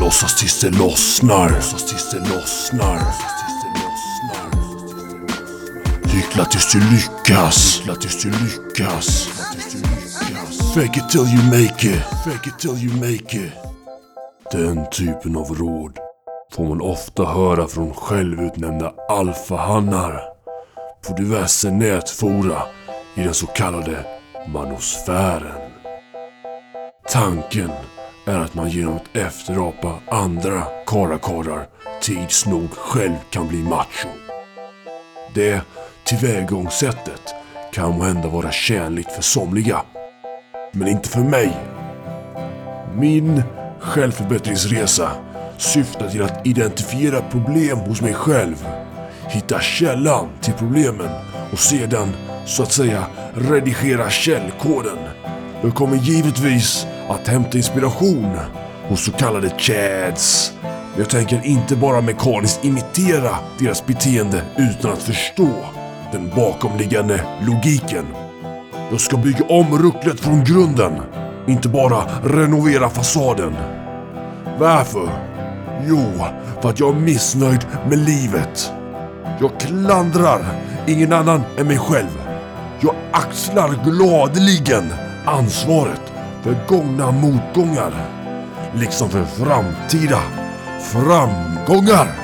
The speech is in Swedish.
Låtsas tills det lossnar. Låtsas tills det lossnar. Hyckla tills du lyckas. Hyckla tills du lyckas. Fake it till you make it. Fake it till you make it. Den typen av råd får man ofta höra från självutnämnda alfahannar på diverse nätfora i den så kallade manosfären. Tanken är att man genom att efterapa andra karakarlar tids nog själv kan bli macho. Det tillvägagångssättet kan måhända vara tjänligt för somliga, men inte för mig. Min självförbättringsresa syftar till att identifiera problem hos mig själv, hitta källan till problemen och sedan, så att säga, redigera källkoden. Jag kommer givetvis att hämta inspiration hos så kallade chads. Jag tänker inte bara mekaniskt imitera deras beteende utan att förstå den bakomliggande logiken. Jag ska bygga om rucklet från grunden, inte bara renovera fasaden. Varför? Jo, för att jag är missnöjd med livet. Jag klandrar ingen annan än mig själv. Jag axlar gladeligen ansvaret för gångna motgångar. Liksom för framtida framgångar.